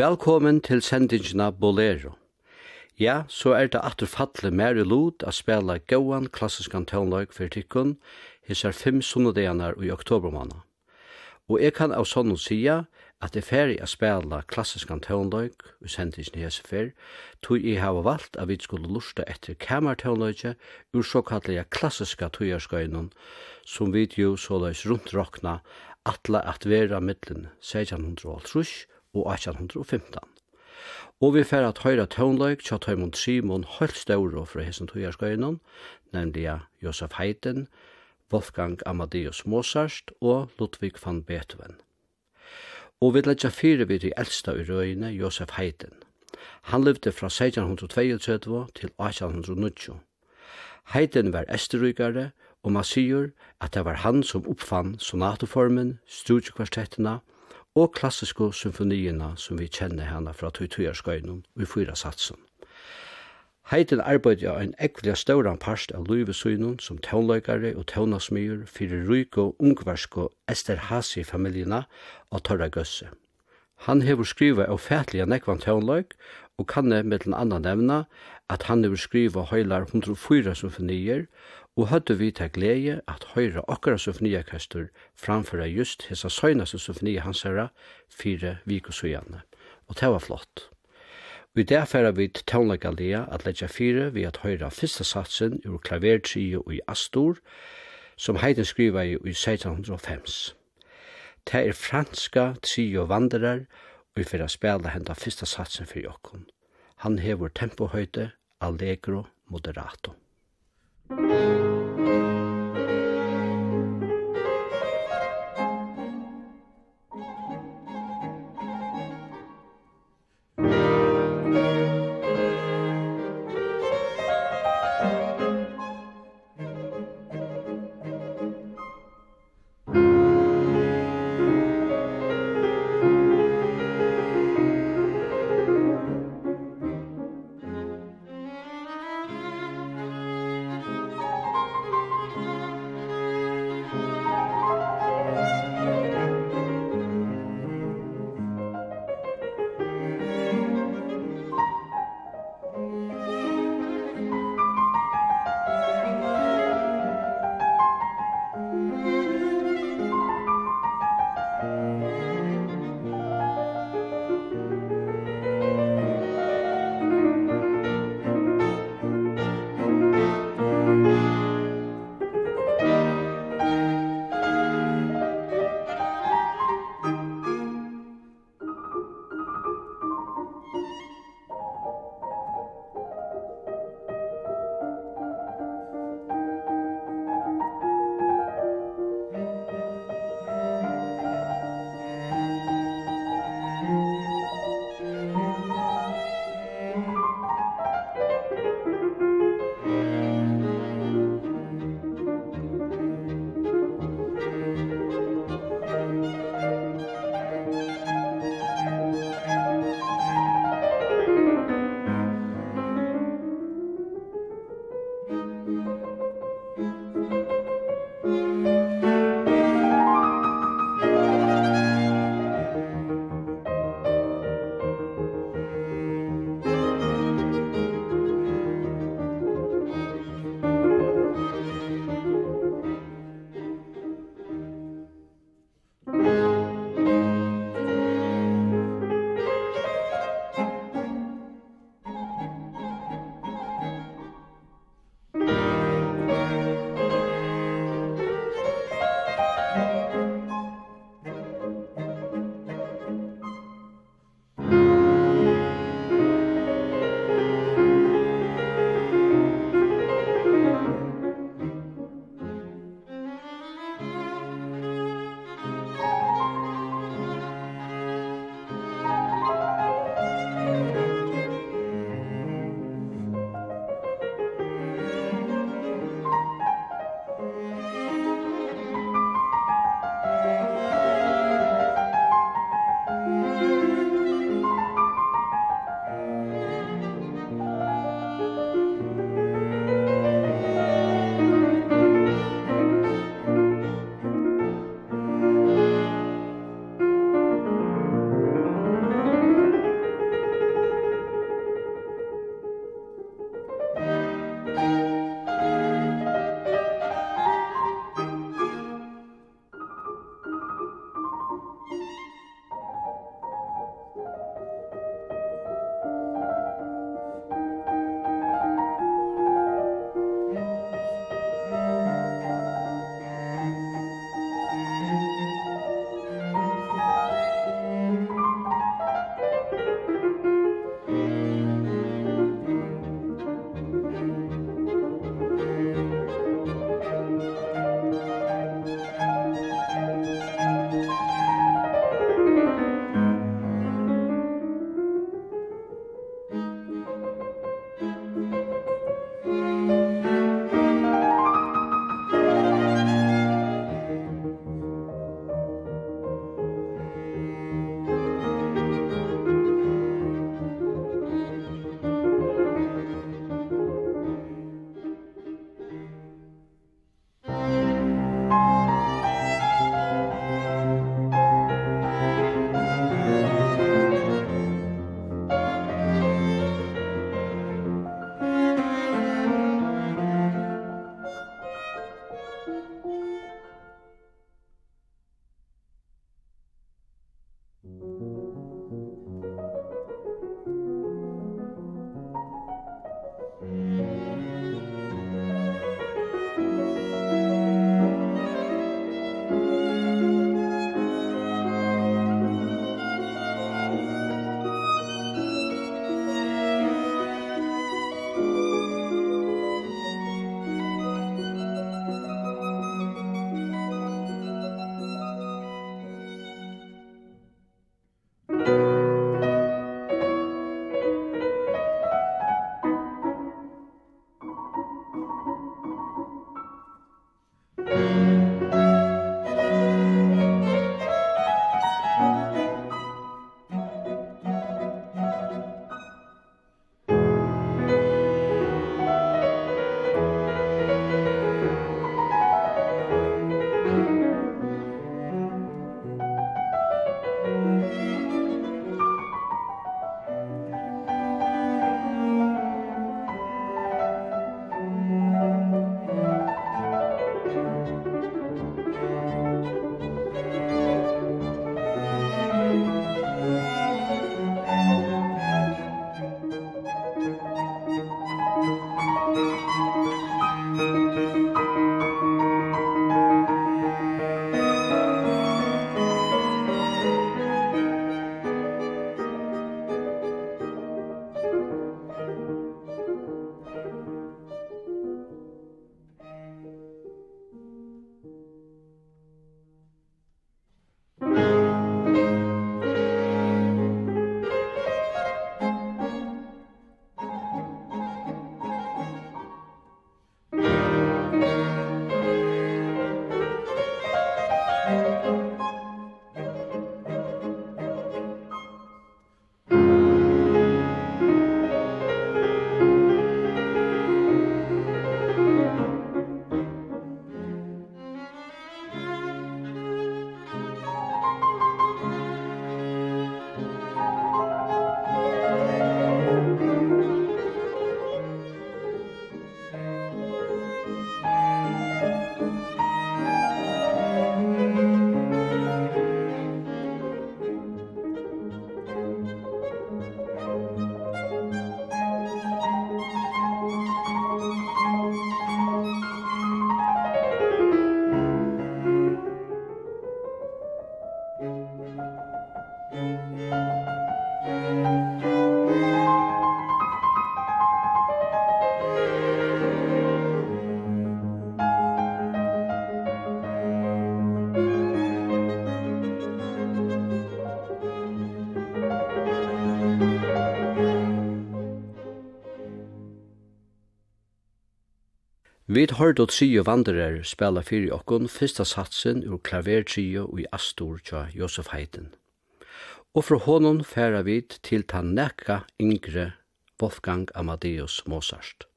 Velkommen til sendingina Bolero. Ja, så er det atur fatle mer i lot å spela gauan klassiskan tøvnløg for tikkun hisar fem sunnadeganar i oktobermanna. Og jeg kan av sånn sia at jeg ferdig å spela klassiskan tøvnløg i sendingina hese fer, tog jeg hava valgt at vi skulle lusta etter kamertøvnløgje ur såkallega klassiska tøyarskøynun som vi jo såleis rundt rokna atla at vera mittlen 1650 og 1815. Og vi fer at høyra tøvnløyk tja tøymon Simon høylt ståro fra hessen tøyarskøynon, nemlig Josef Heiden, Wolfgang Amadeus Mozart og Ludwig van Beethoven. Og vi letja fire vid i eldsta i røyne, Josef Heiden. Han levde fra 1632 til 1890. Heiden var esterrykare, og man sier at det var han som oppfann sonatoformen, studiekvartettina, og og klassiske symfoniene som vi kjenner henne fra Tøytøyerskøynen og i fyra satsen. Heiden arbeidde av en ekvelig større parst av Løyvesøynen som tøvnløykare og tøvnasmyr fyrir ryk og ungversk og Esterhazi-familiene og Torra Gøsse. Han hever skriva av fætlige nekvan tøvnløyk og kanne med den andre nevna at han hever skriva høylar 104 symfonier og høyde vi til glede at høyre okkara symfoniakastur framføra just hessa søgnaste symfoni hans herra fire vikosøyane. Og det var flott. Vi der færa vi til Tånlegalia at leggja fire vi at høyre fyrsta satsen ur klavertrio i Astor, som Heiden skriva i 1605. Det er franska trio vandrar, og vi færa spela henda fyrsta satsen fyrir okkon. Han hevur tempohøyde, allegro, moderato. Vid hørte trio Wanderer spela fyrir okkun fyrsta satsen ur klavertrio i Astor tja Josef Haydn. Og fra honom færa vi til ta nekka yngre Wolfgang Amadeus Mozart.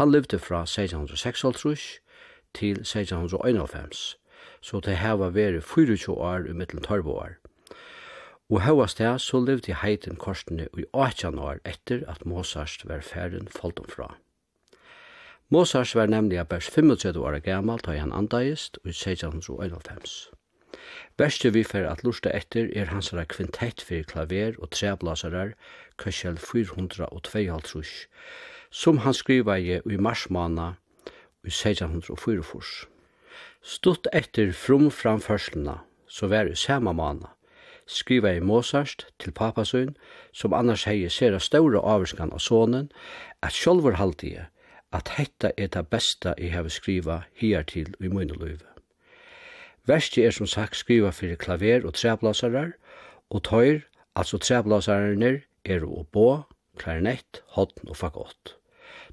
Han levde fra 1606 til 1691, så det her var veri 24 år i mittel 12 år. Og høyast det så levde Haydn korsene i 18 år etter at Mozart var færen falt fra. Mozart var nemlig best 35 år gammal da han andagist i 1691. Beste vi fer at lusta etter er hansara kvintett for klaver og treblasarar, Køsjel 452, som han skriva i i marsmana i 1604. Stutt etter frum framførslena, så var i samme mana, skriva i Mozart til papasøyn, som annars hei sera ståra avskan av sonen, at sjolver haldige, at hetta er det besta jeg har skriva her til i mine løyve. Verste er som sagt skriva fyrir klaver og treblasarar, og tøyr, altså treblasararnir, er og bo, klarinett, hodn og fagott.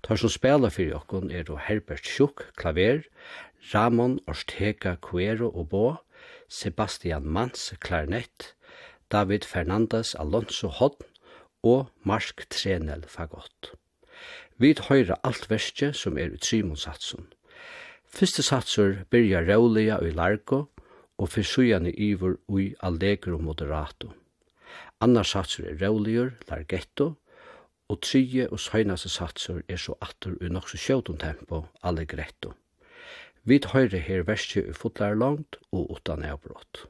Tøyr som spela fyrir okkon er og Herbert Schuck, klaver, Ramon Ortega Cuero og bo, Sebastian Mans, klarinett, David Fernandes Alonso Hodn og Mark Trenel Fagott. Vi høyra alt verste som er i Trimonsatsen. Fyrste satsur byrja rævliga i Largo og fyrsujane ivor ui Allegro Moderato. Annar satsur er rævligur, Largetto, og trije og søgnaste satsur er så attur i nokso sjåton tempo, Allegretto. Vi høyrer her verste i fotlar langt og utan avbrott.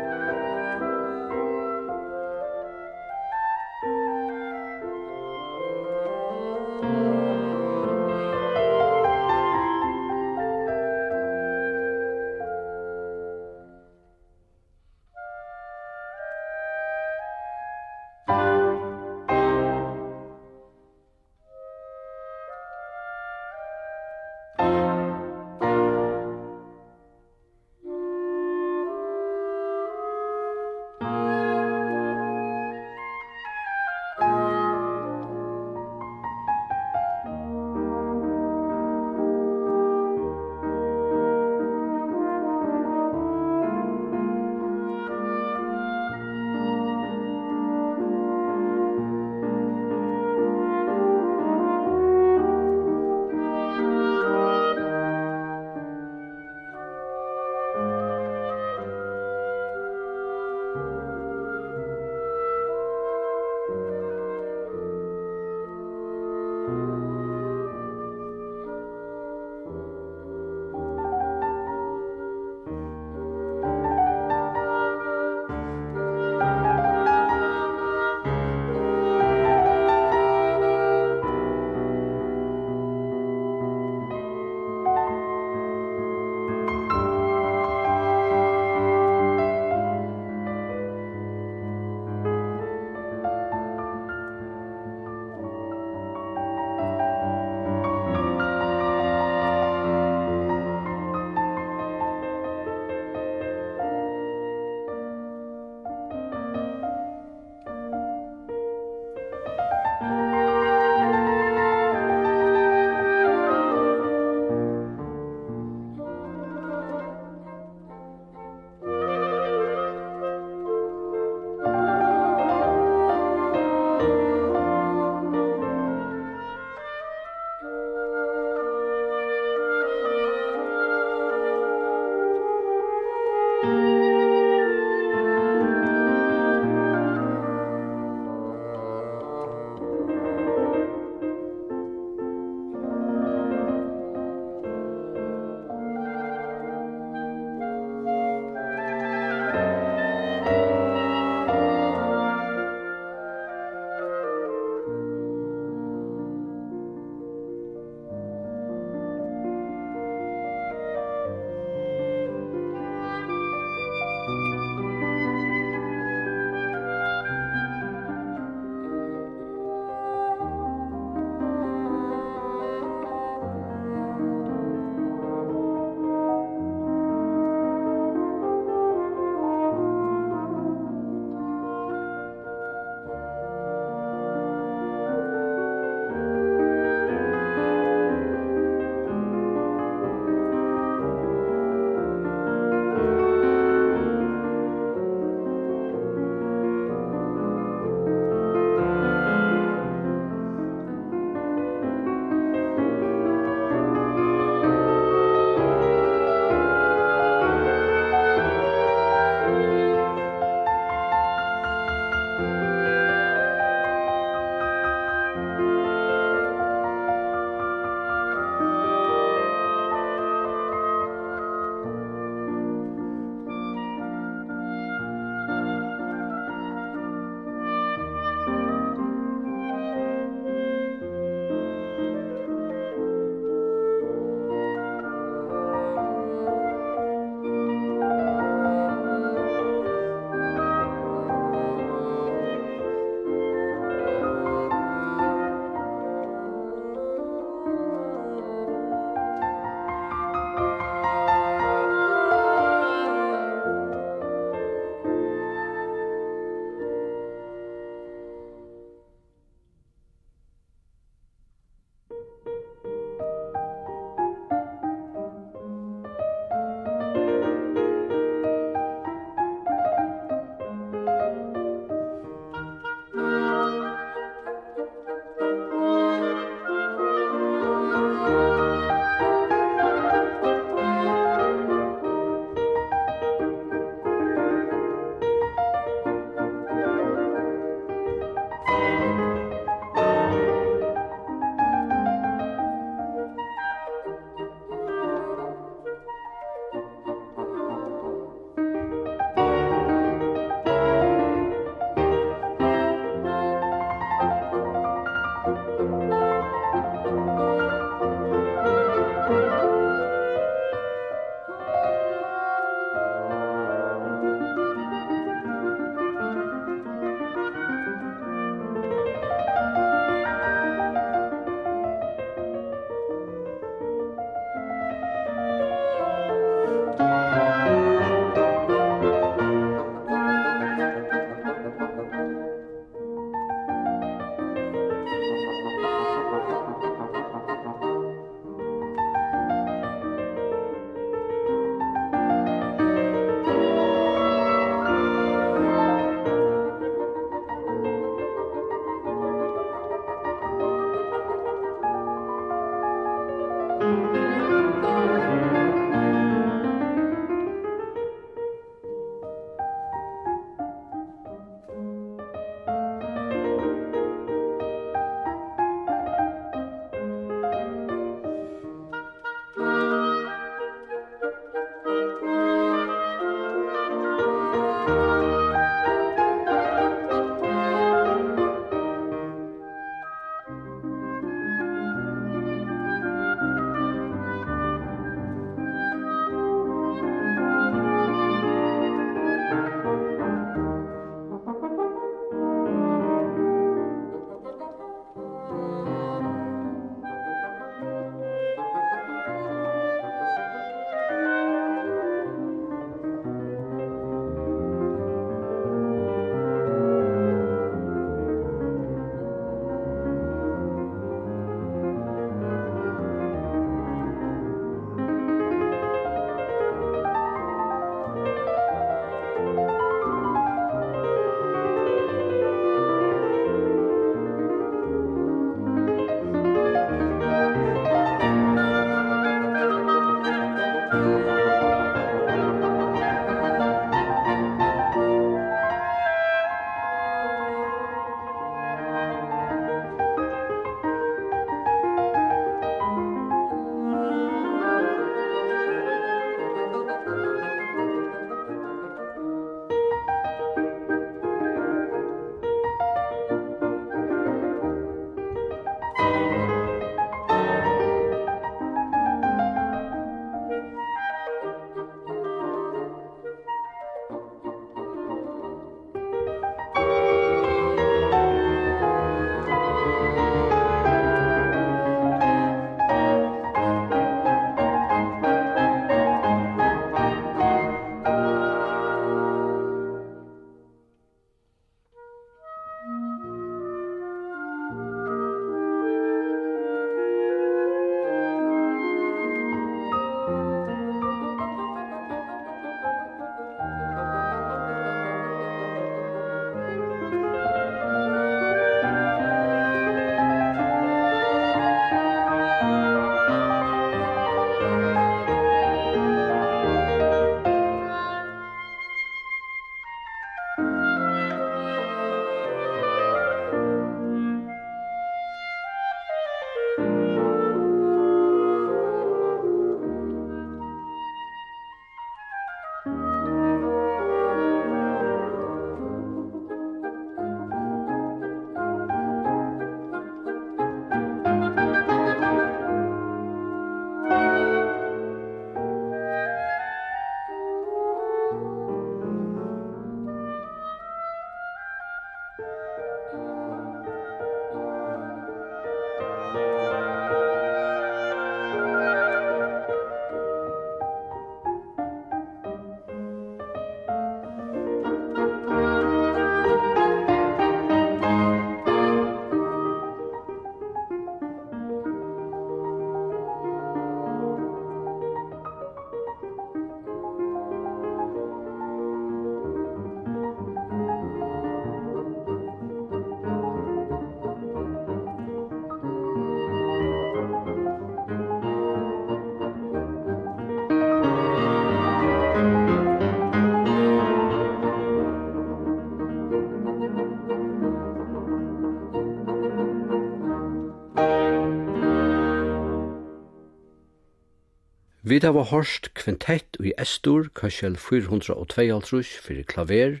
Vi hava hårst kvintett i Estor, Køsjel 452 fyrir klaver,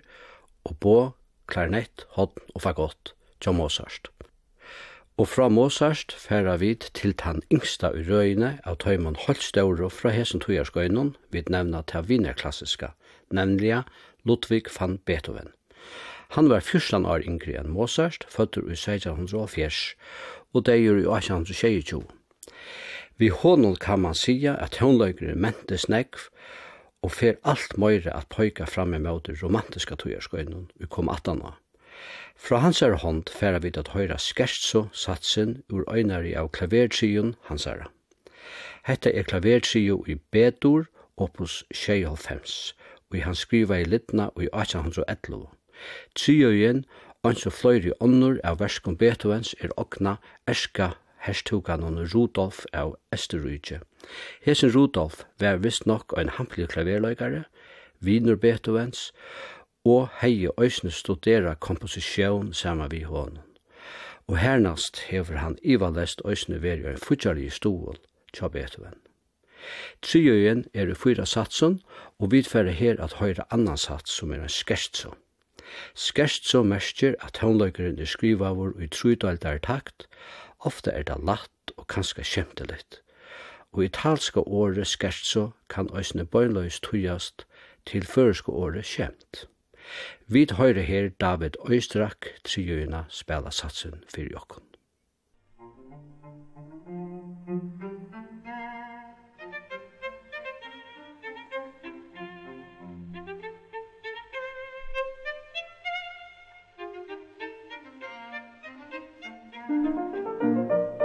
og bå, klarinett, hodn og fagott, tja Mozart. Og fra Mozart færa vi til tann yngsta i røyne av tøyman Holstauro fra hesen tøyarskøynon, vi nevna til vinerklassiska, nemlig Ludvig van Beethoven. Han var 14 år yngre enn Mozart, fødder i 1604, og deir i 1822. Vi honom kan man sija at håndløyger mentes negv, og fer alt møyre at pøyka fram i møte romantiska tøyarskøynun vi kom atana. Fra hans er hånd færa vi at høyra skertso satsen ur øynari av klavertrion hans er. Hetta er klavertrio i Bedur, opus 6,5, og han skriva i Lidna i 1811. Triojen, ans og fløyri onnur av verskum Beethovens er okna erska herstukanon Rudolf av Østerrydje. Hesen Rudolf var visst nok ein hampelig klaverløygare, viner Beethovens, og hei øysene studera komposisjon saman vi hånden. Og hernast hever han ivalest øysene veri en futjarlig stål tja Beethoven. Tryøyen er i fyra satsen, og vi tverre her at høyra annan sats som er en skertso. Skertso mersker at tøvnløkeren er skrivavur i trudaldar takt, Ofta er det latt og kanskje kjemtelitt. Og italska året skertso kan òsne bøynløys tujast til føreske året kjemt. Vi høyre her David Øystrak, triøyna spela satsen fyrir jokken. Musik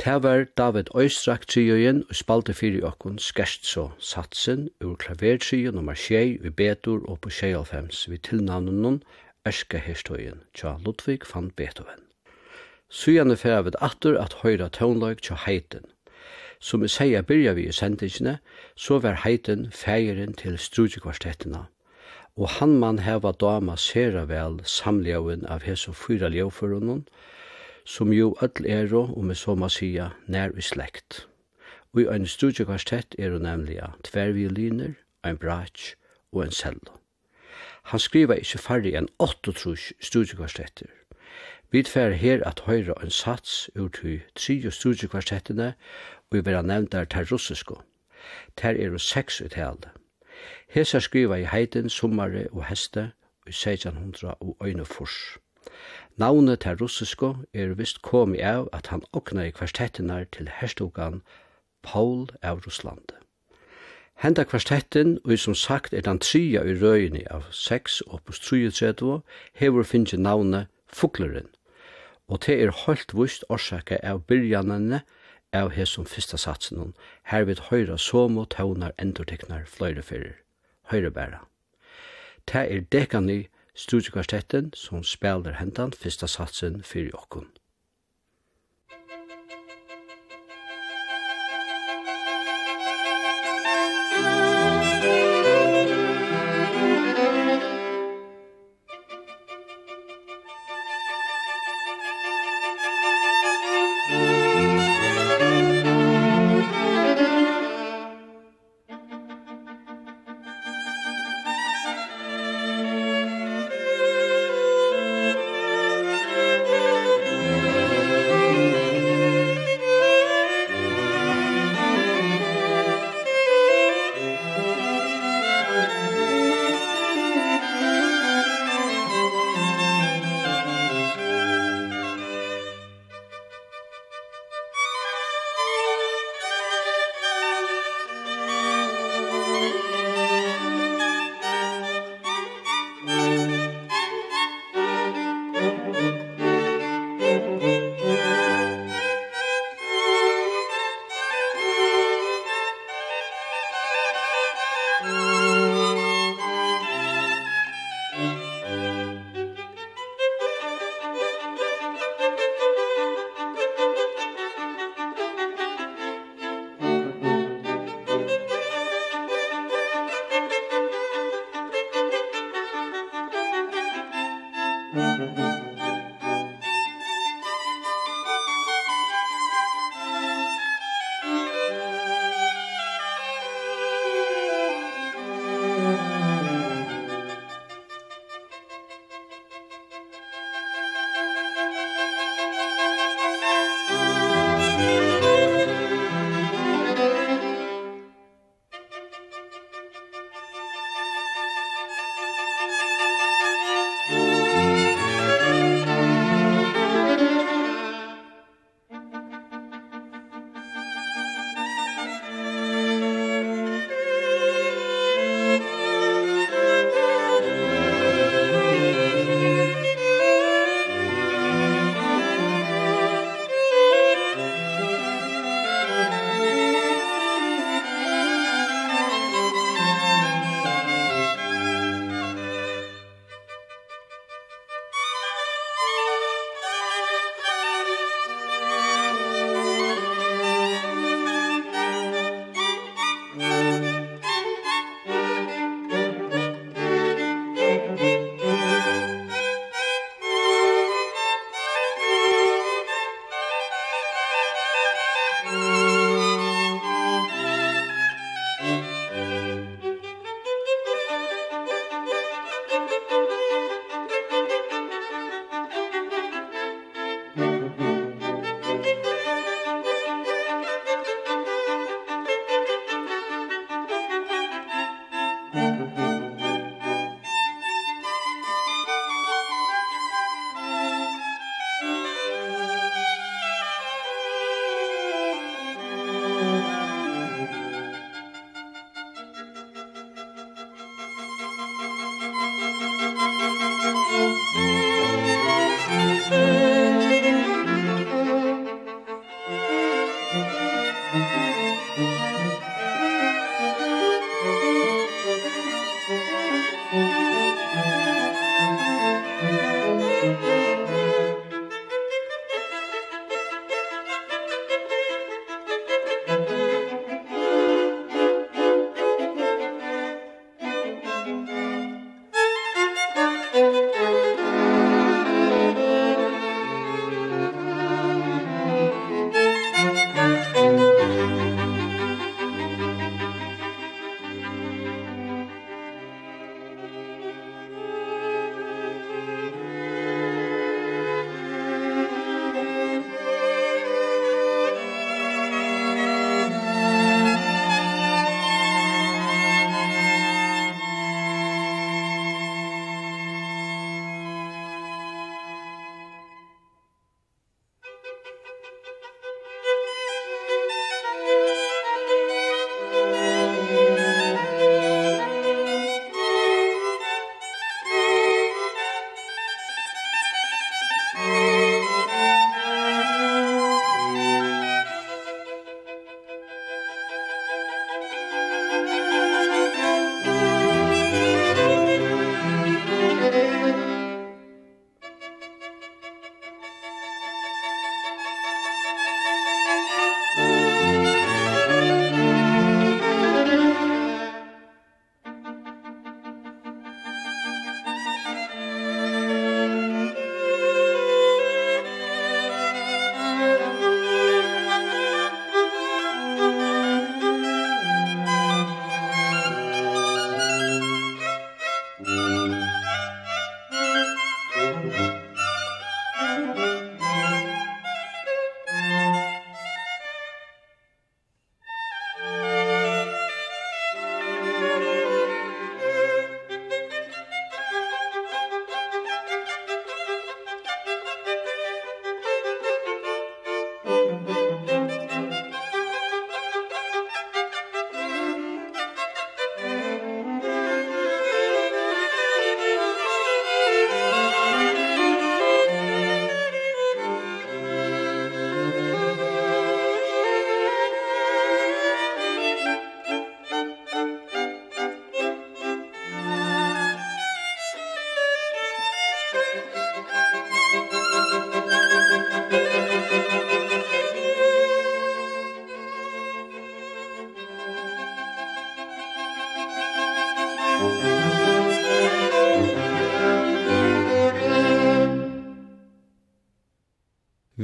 Tevar David Øystrak triojen og spalte fyrir okkun skerst så satsen ur klavertrion nummer 6 vi Betur og på 6 vi tilnavnen nun Erska Herstojen tja Ludvig van Beethoven. Sujane fyrir vi atur at høyra tånløg tja heiten. Som vi sier byrja vi i sendingene, så var heiten feiren til strudjekvartettina. Og han man heva dama sera vel samljauen av hese fyra ljauførunnen, som jo öll ero, om vi så må sia, nær i slekt. Og i ein studiekvartett er hun nemlig tver violiner, ein brach og ein cello. Han skriva ikkje færre enn 8 studiekvartetter. Vi tver her at høyra ein sats ur til tre studiekvartettene, og vi vera nevnt der ter russisko. Ter er jo seks uttale. Hesa skriva i heiden, sommare og heste, i 1600 og øynefors. Navnet til russisko er vist komi av at han okna i kvartettinar til herstogan Paul av Russland. Henda kvartettin, og som sagt er den tria i røyni av 6 opus 33, hefur finnje navnet Fugleren, og det er holdt vust orsaka av byrjanene av hesum fyrsta satsen, her vid høyra somo tånar endorteknar fløyreferer, høyre bæra. Det er dekani studiekvartetten som spiller hentan fyrsta satsen fyrir okkun.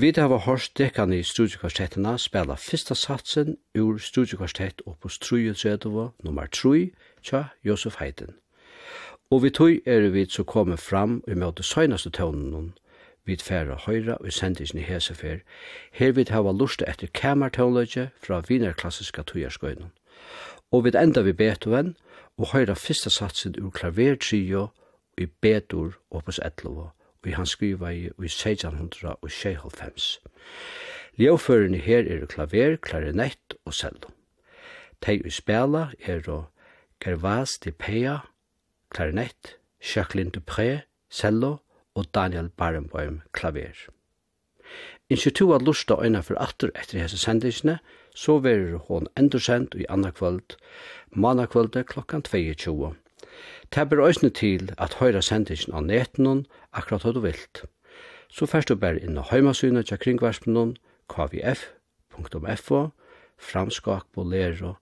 Vi hava hørt dekkan i studiekvartettina spela fyrsta satsen ur studiekvartett opus 33, nummer 3, tja Josef Heiden. Og vi tog er vi så komme fram i møte søgnaste tøvnen vi færa høyra og sendisen i hesefer. Her vi hava lust etter kamertøvnløyge fra vinerklassiska tøyarskøynen. Og vi enda vi Beethoven og høyra fyrsta satsen ur klavertrio i Bedur opus 11 vi han skriva i 1696. Ljøførene her er klaver, klarinett og cello. Tei i spela er og Gervas de Pea, klarinett, Jacqueline Dupré, cello og Daniel Barenboim, klaver. Initiativ at lusta øyna for atter etter hese sendisene, så verer hon endursend i anna kvöld, manna kvölde klokkan 22 Det ber òsne til at høyra sendingen av netenon akkurat hva du vilt. Så først du bare inn og heimasynet til kringvarspenon kvf.fo framskak på lero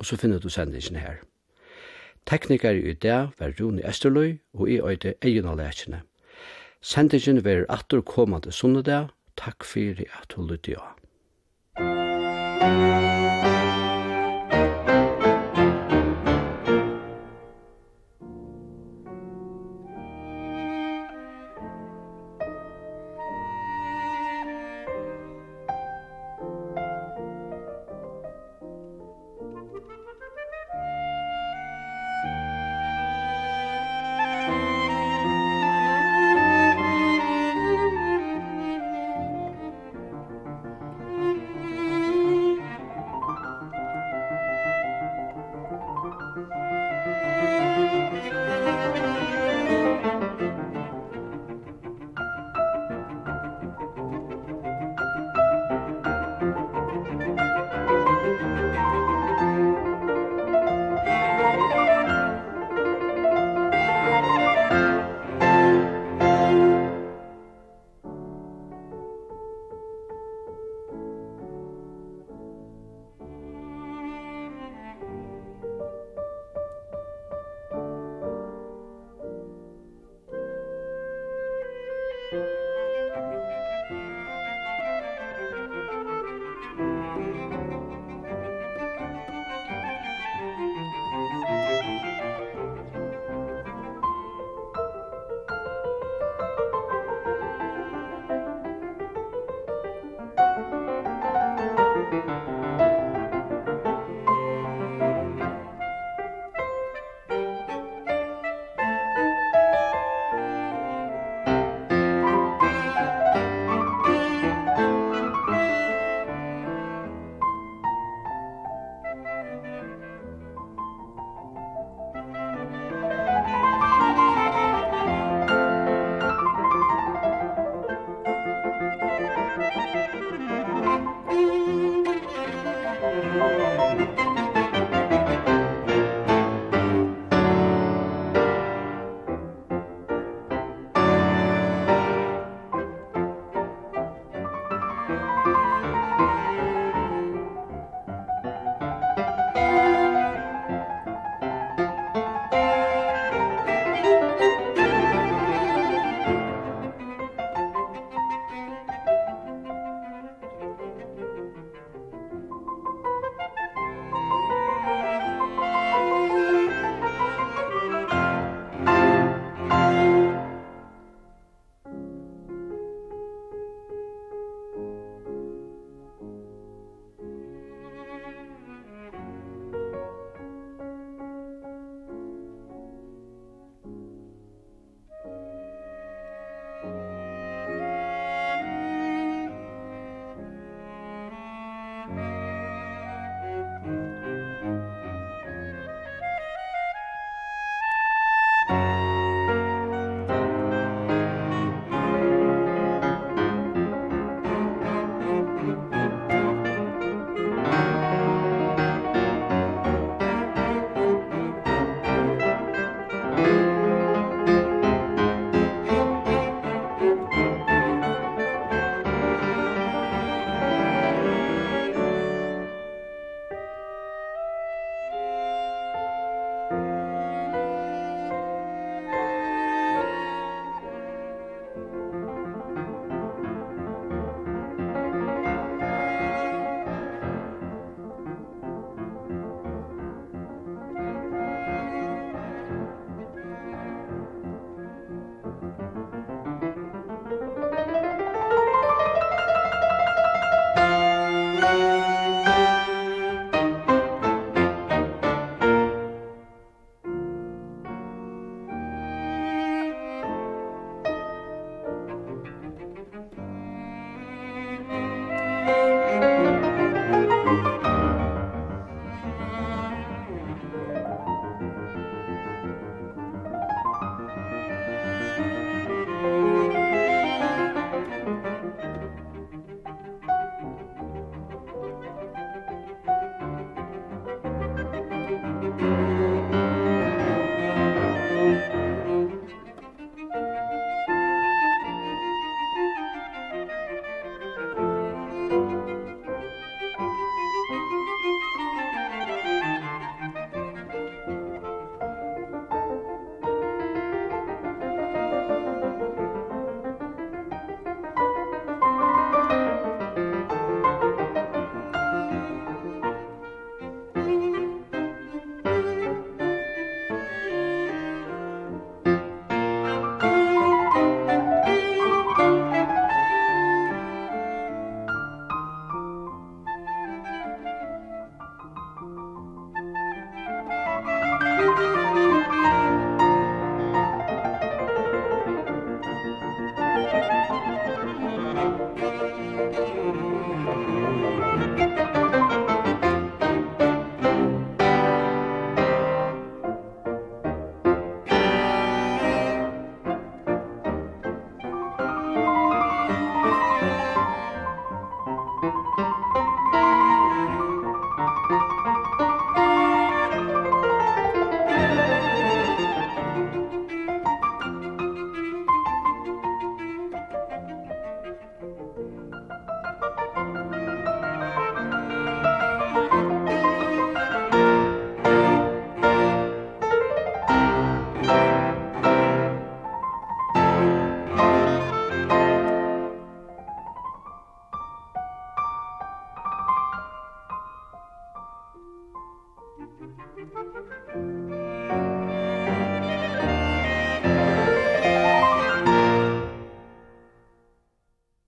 og så finner du sendingen her. Teknikar i dag var Rune Esterløy og i øyde egen av lekene. Sendingen var atter kommande sunnedag. Takk for at du lytte av.